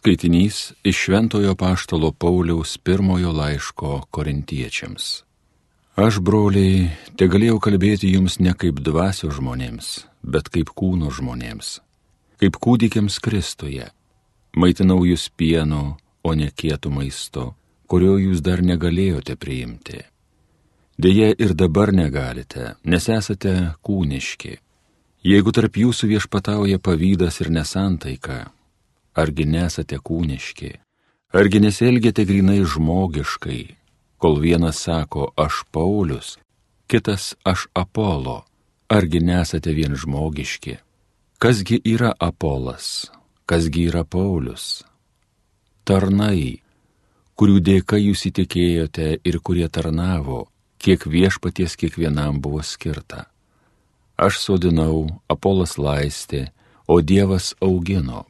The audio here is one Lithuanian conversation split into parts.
Skaitinys iš Šventojo Paštalo Pauliaus pirmojo laiško korintiečiams. Aš, broliai, te galėjau kalbėti jums ne kaip dvasio žmonėms, bet kaip kūno žmonėms, kaip kūdikiams Kristuje. Maitinau jūs pieno, o ne kietų maisto, kurio jūs dar negalėjote priimti. Deja ir dabar negalite, nes esate kūniški. Jeigu tarp jūsų viešpatauja pavydas ir nesantaika, argi nesate kūniški, argi nesielgėte grinai žmogiškai, kol vienas sako aš Paulius, kitas aš Apolo, argi nesate vien žmogiški. Kasgi yra Apolas, kasgi yra Paulius? Tarnai, kurių dėka jūs įtikėjote ir kurie tarnavo, kiek viešpaties kiekvienam buvo skirta. Aš sodinau, Apolas laistė, o Dievas augino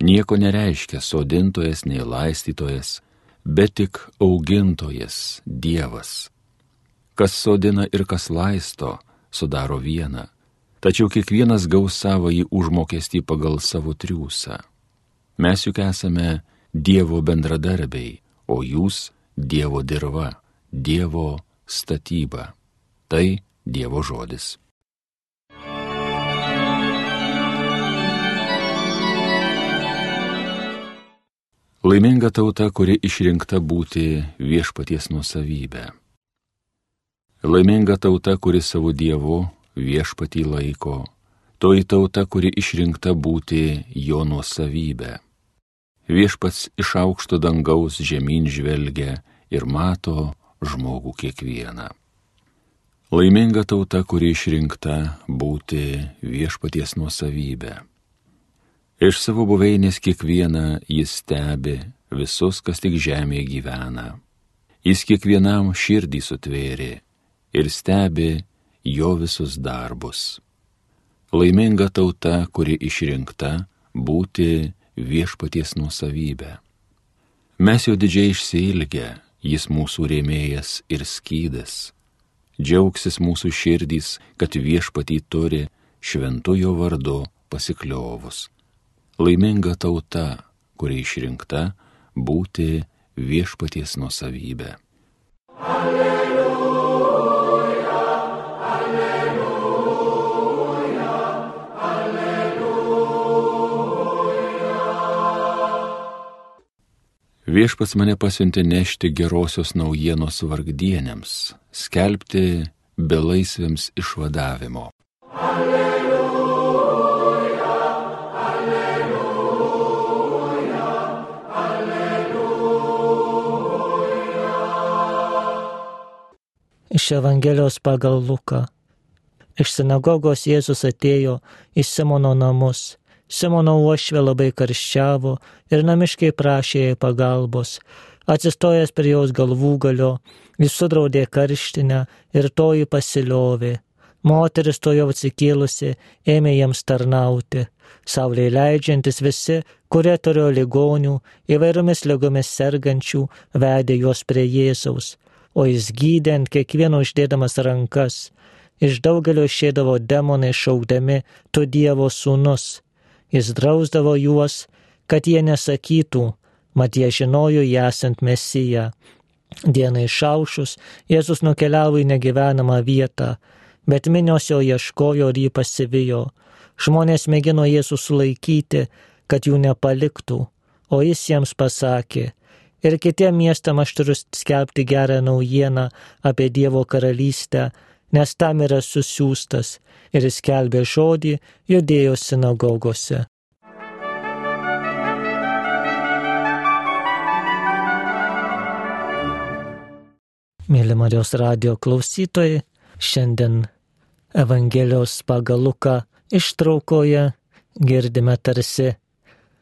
nieko nereiškia sodintojas nei laistytojas, bet tik augintojas Dievas. Kas sodina ir kas laisto, sudaro vieną, tačiau kiekvienas gaus savo į užmokestį pagal savo triūsą. Mes juk esame Dievo bendradarbiai, o jūs Dievo dirba, Dievo statyba. Tai Dievo žodis. Laiminga tauta, kuri išrinkta būti viešpaties nusavybė. Laiminga tauta, kuri savo dievu viešpatį laiko. Toji tauta, kuri išrinkta būti jo nusavybė. Viešpats iš aukšto dangaus žemyn žvelgia ir mato žmogų kiekvieną. Laiminga tauta, kuri išrinkta būti viešpaties nusavybė. Iš savo buveinės kiekvieną jis stebi visus, kas tik žemėje gyvena. Jis kiekvienam širdį sutvėrė ir stebi jo visus darbus. Laiminga tauta, kuri išrinkta būti viešpaties nusavybė. Mes jo didžiai išsilgę, jis mūsų rėmėjas ir skydas. Džiaugsis mūsų širdys, kad viešpatį turi šventojo vardu pasikliovus laiminga tauta, kuri išrinkta būti viešpaties nusavybė. Alleluja, alleluja, alleluja. Viešpats mane pasiuntė nešti gerosios naujienos vargdienėms, skelbti belaisviams išvadavimo. Alleluja. Iš Evangelijos pagal Luką. Iš sinagogos Jėzus atėjo į Simono namus. Simono uošvė labai karščiavo ir namiškai prašė jai pagalbos. Atsistojęs prie jos galvų galio, jis sudraudė karštinę ir toji pasiliovė. Moteris to jau atsikėlusi ėmė jiems tarnauti. Saulė leidžiantis visi, kurie turėjo ligonių, įvairiomis lygomis sergančių, vedė juos prie Jėzaus o jis gydė ant kiekvieno uždėdamas rankas. Iš daugelio išėdavo demonai šaukdami, tu Dievo sūnus. Jis drausdavo juos, kad jie nesakytų, mat jie žinojo esant mesiją. Dienai išaušus, Jėzus nukeliavo į negyvenamą vietą, bet minios jo ieškojo ir jį pasivijo. Žmonės mėgino Jėzų sulaikyti, kad jų nepaliktų, o jis jiems pasakė, ir kitiem miestam aš turiu skelbti gerą naujieną apie Dievo karalystę, nes tam yra susiūstas ir jis skelbė žodį judėjo sinagogose. Mėly Marijos radio klausytojai, šiandien Evangelijos pagal Luką ištraukoje girdime tarsi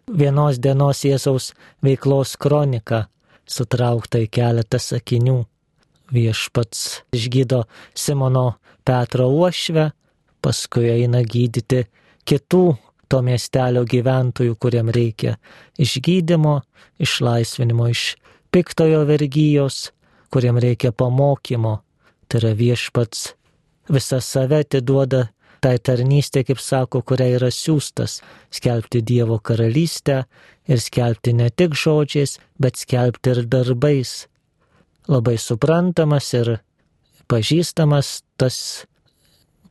vienos dienos Jėzaus veiklos kroniką, sutraukta į keletą sakinių. Viešpats išgydo Simono Petro uošvę, paskui eina gydyti kitų to miestelio gyventojų, kuriem reikia išgydymo, išlaisvinimo iš piktojo vergyjos, kuriem reikia pamokymo. Tai yra viešpats visą save atiduoda tai tarnystė, kaip sako, kuria yra siūstas - skelbti Dievo karalystę ir skelbti ne tik žodžiais, bet skelbti ir darbais. Labai suprantamas ir pažįstamas tas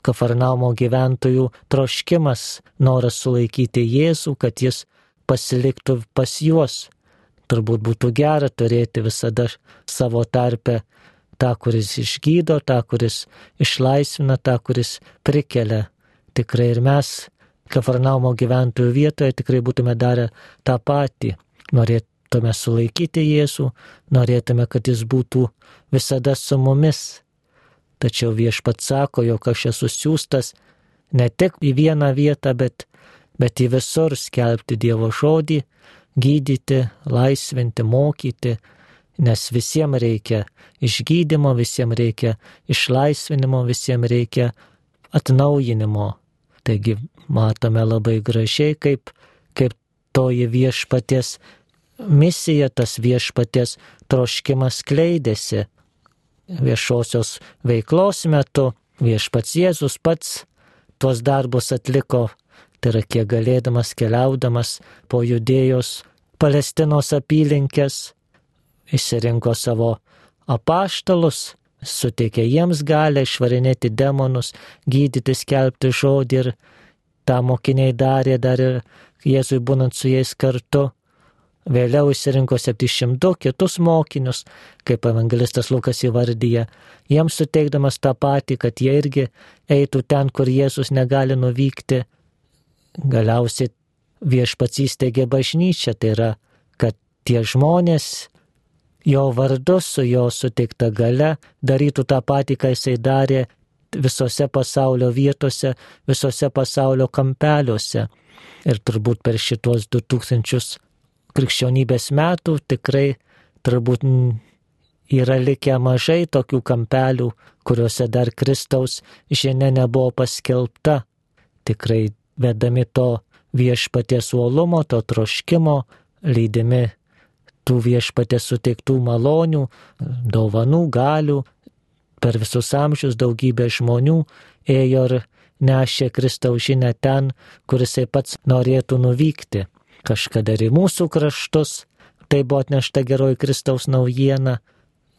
Kafarnaumo gyventojų troškimas, noras sulaikyti Jėzų, kad jis pasiliktų pas juos. Turbūt būtų gera turėti visada savo tarpę tą, kuris išgydo, tą, kuris išlaisvina, tą, kuris prikelia. Tikrai ir mes, Kafarnaumo gyventojų vietoje, tikrai būtume darę tą patį. Norėtume sulaikyti Jėzų, norėtume, kad jis būtų visada su mumis. Tačiau viešpat sako, jog aš esu siūstas ne tik į vieną vietą, bet, bet į visur skelbti Dievo žodį, gydyti, laisvinti, mokyti, nes visiems reikia išgydymo, visiems reikia išlaisvinimo, visiems reikia atnaujinimo. Taigi matome labai gražiai, kaip, kaip toji viešpaties misija, tas viešpaties troškimas kleidėsi viešosios veiklos metu. Viešpats Jėzus pats tuos darbus atliko, tai yra kiek galėdamas keliaudamas po judėjos Palestinos apylinkės, išsirinko savo apaštalus, suteikė jiems galę išvarinėti demonus, gydyti, skelbti žodį ir tą mokiniai darė dar ir Jėzui būnant su jais kartu. Vėliau išsirinko 700 kitus mokinius, kaip evangelistas Lukas įvardyja, jiems suteikdamas tą patį, kad jie irgi eitų ten, kur Jėzus negali nuvykti. Galiausiai viešpats įsteigė bažnyčią, tai yra, kad tie žmonės jo vardu su jo suteikta gale darytų tą patį, ką jisai darė visose pasaulio vietose, visose pasaulio kampeliuose. Ir turbūt per šitos 2000 krikščionybės metų tikrai turbūt yra likę mažai tokių kampelių, kuriuose dar Kristaus žinia nebuvo paskelbta. Tikrai vedami to viešpaties uolumo, to troškimo, lydimi tų viešpatės suteiktų malonių, dovanų, galių. Per visus amžius daugybė žmonių ėjo ir nešė Kristaus žinę ten, kur jisai pats norėtų nuvykti. Kažkada ir į mūsų kraštus tai buvo atnešta geroji Kristaus naujiena.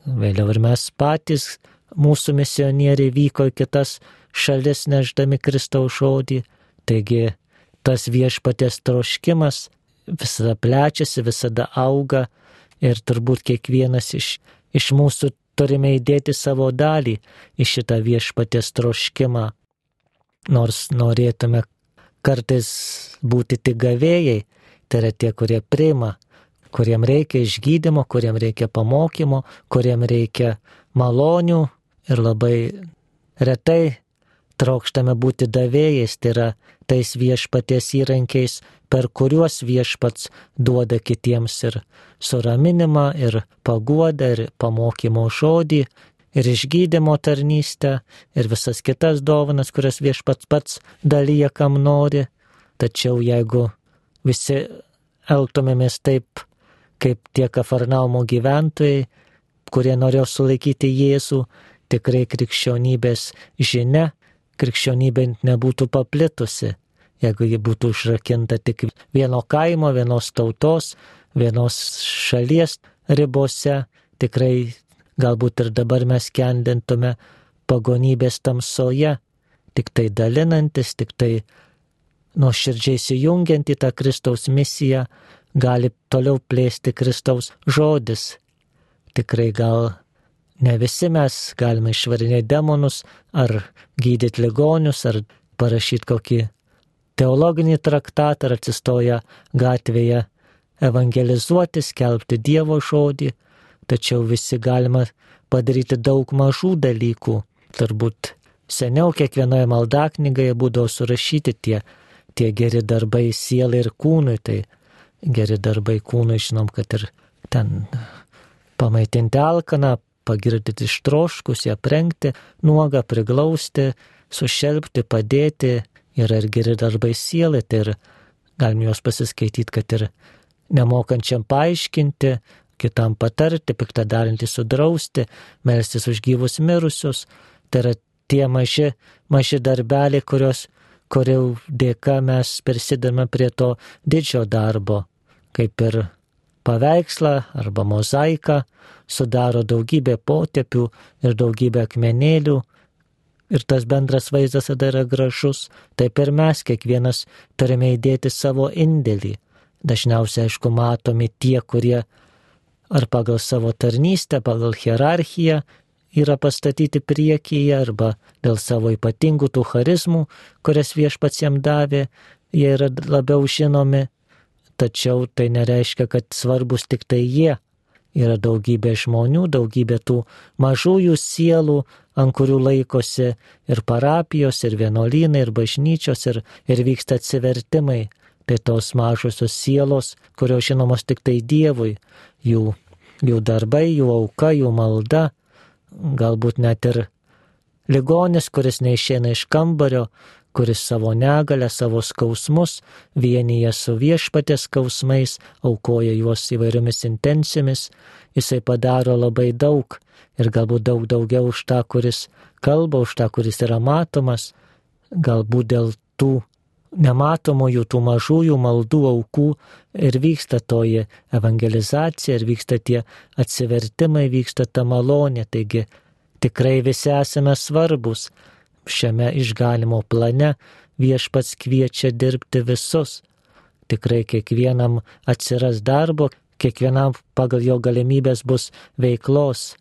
Vėliau ir mes patys, mūsų misionieriai vyko į kitas šalis neždami Kristaus žodį. Taigi tas viešpatės troškimas visada plečiasi, visada auga ir turbūt kiekvienas iš, iš mūsų turime įdėti savo dalį į šitą viešpatės troškimą. Nors norėtume kartais būti tik gavėjai, tai yra tie, kurie priima, kuriem reikia išgydymo, kuriem reikia pamokymo, kuriem reikia malonių ir labai retai trokštame būti davėjais, tai yra tais viešpaties įrankiais, per kuriuos viešpats duoda kitiems ir suraminimą, ir paguodą, ir pamokymo žodį, ir išgydymo tarnystę, ir visas kitas dovanas, kurias viešpats pats dalyja kam nori. Tačiau jeigu visi elgtumėmės taip, kaip tie Kafarnaumo gyventojai, kurie norėjo sulaikyti Jėzų, tikrai krikščionybės žinia krikščionybė nebūtų paplitusi, jeigu ji būtų išrakinta tik vieno kaimo, vienos tautos, vienos šalies ribose, tikrai galbūt ir dabar mes kendintume pagonybės tamsoje, tik tai dalinantis, tik tai nuoširdžiai įsijungiant į tą Kristaus misiją, gali toliau plėsti Kristaus žodis. Tikrai gal Ne visi mes galime išvarinėti demonus, ar gydyti ligonius, ar parašyti kokį teologinį traktatą, ar atsistoja gatvėje evangelizuoti, skelbti Dievo žodį, tačiau visi galima padaryti daug mažų dalykų. Turbūt seniau kiekvienoje maldaknygoje būdavo surašyti tie, tie geri darbai sielai ir kūnui, tai geri darbai kūnui žinom, kad ir ten pamaitinti alkaną, pagirdyti ištroškus, ją prengti, nuogą priglausti, sušelbti, padėti, yra ir geri darbai sielai, tai ir galim juos pasiskaityti, kad ir nemokančiam paaiškinti, kitam patarti, piktą darantį sudrausti, melstis už gyvus mirusius, tai yra tie maži, maži darbeliai, kurios, kurių dėka mes prisidame prie to didžio darbo, kaip ir paveikslą arba mozaiką, sudaro daugybė potėpių ir daugybė akmenėlių. Ir tas bendras vaizdas tada yra gražus, taip ir mes kiekvienas turime įdėti savo indėlį. Dažniausiai, aišku, matomi tie, kurie ar pagal savo tarnystę, pagal hierarchiją yra pastatyti priekyje, arba dėl savo ypatingų tų charizmų, kurias viešpats jam davė, jie yra labiau žinomi, tačiau tai nereiškia, kad svarbus tik tai jie. Yra daugybė žmonių, daugybė tų mažųjų sielų, ant kurių laikosi ir parapijos, ir vienuolynai, ir bažnyčios, ir, ir vyksta atsivertimai. Tai tos mažosios sielos, kurios žinomos tik tai Dievui, jų, jų darbai, jų auka, jų malda, galbūt net ir ligonis, kuris neišėna iš kambario, kuris savo negalę, savo skausmus vienyje su viešpatės skausmais, aukoja juos įvairiomis intencijomis, jisai padaro labai daug ir galbūt daug daugiau už tą, kuris kalba, už tą, kuris yra matomas, galbūt dėl tų nematomųjų, tų mažųjų maldų aukų ir vyksta toji evangelizacija, ir vyksta tie atsivertimai, vyksta ta malonė, taigi tikrai visi esame svarbus šiame išgalimo plane viešpats kviečia dirbti visus. Tikrai kiekvienam atsiras darbo, kiekvienam pagal jo galimybės bus veiklos.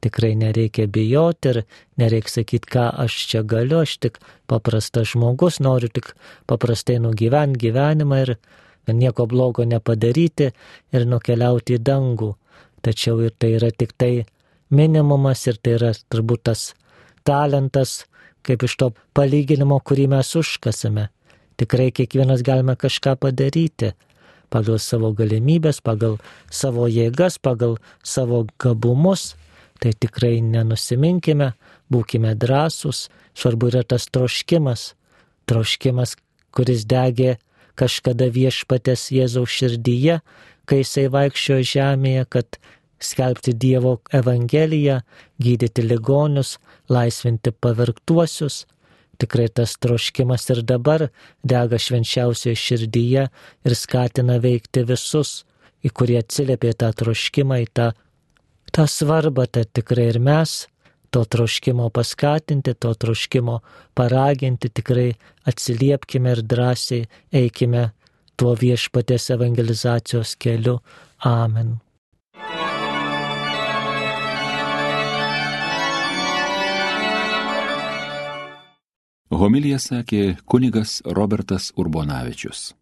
Tikrai nereikia bijoti ir nereikia sakyti, ką aš čia galiu, aš tik paprastas žmogus, noriu tik paprastai nugyventi gyvenimą ir nieko blogo nepadaryti ir nukeliauti į dangų. Tačiau ir tai yra tik tai minimumas ir tai yra turbūt tas talentas, kaip iš to palyginimo, kurį mes užkasame. Tikrai kiekvienas galime kažką padaryti pagal savo galimybės, pagal savo jėgas, pagal savo gabumus. Tai tikrai nenusiminkime, būkime drąsūs, svarbu yra tas troškimas, troškimas, kuris degė kažkada viešpatės Jėzaus širdyje, kai jisai vaikščiojo žemėje, kad skelbti Dievo Evangeliją, gydyti ligonius, laisvinti pavirktuosius. Tikrai tas troškimas ir dabar dega švenčiausioje širdyje ir skatina veikti visus, į kurie atsiliepė tą troškimą, į tą, tą svarbą, tai tikrai ir mes to troškimo paskatinti, to troškimo paraginti, tikrai atsiliepkime ir drąsiai eikime tuo viešpatės evangelizacijos keliu. Amen. Homilija sakė kunigas Robertas Urbonavičius.